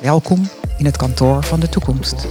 Welkom in het kantoor van de toekomst.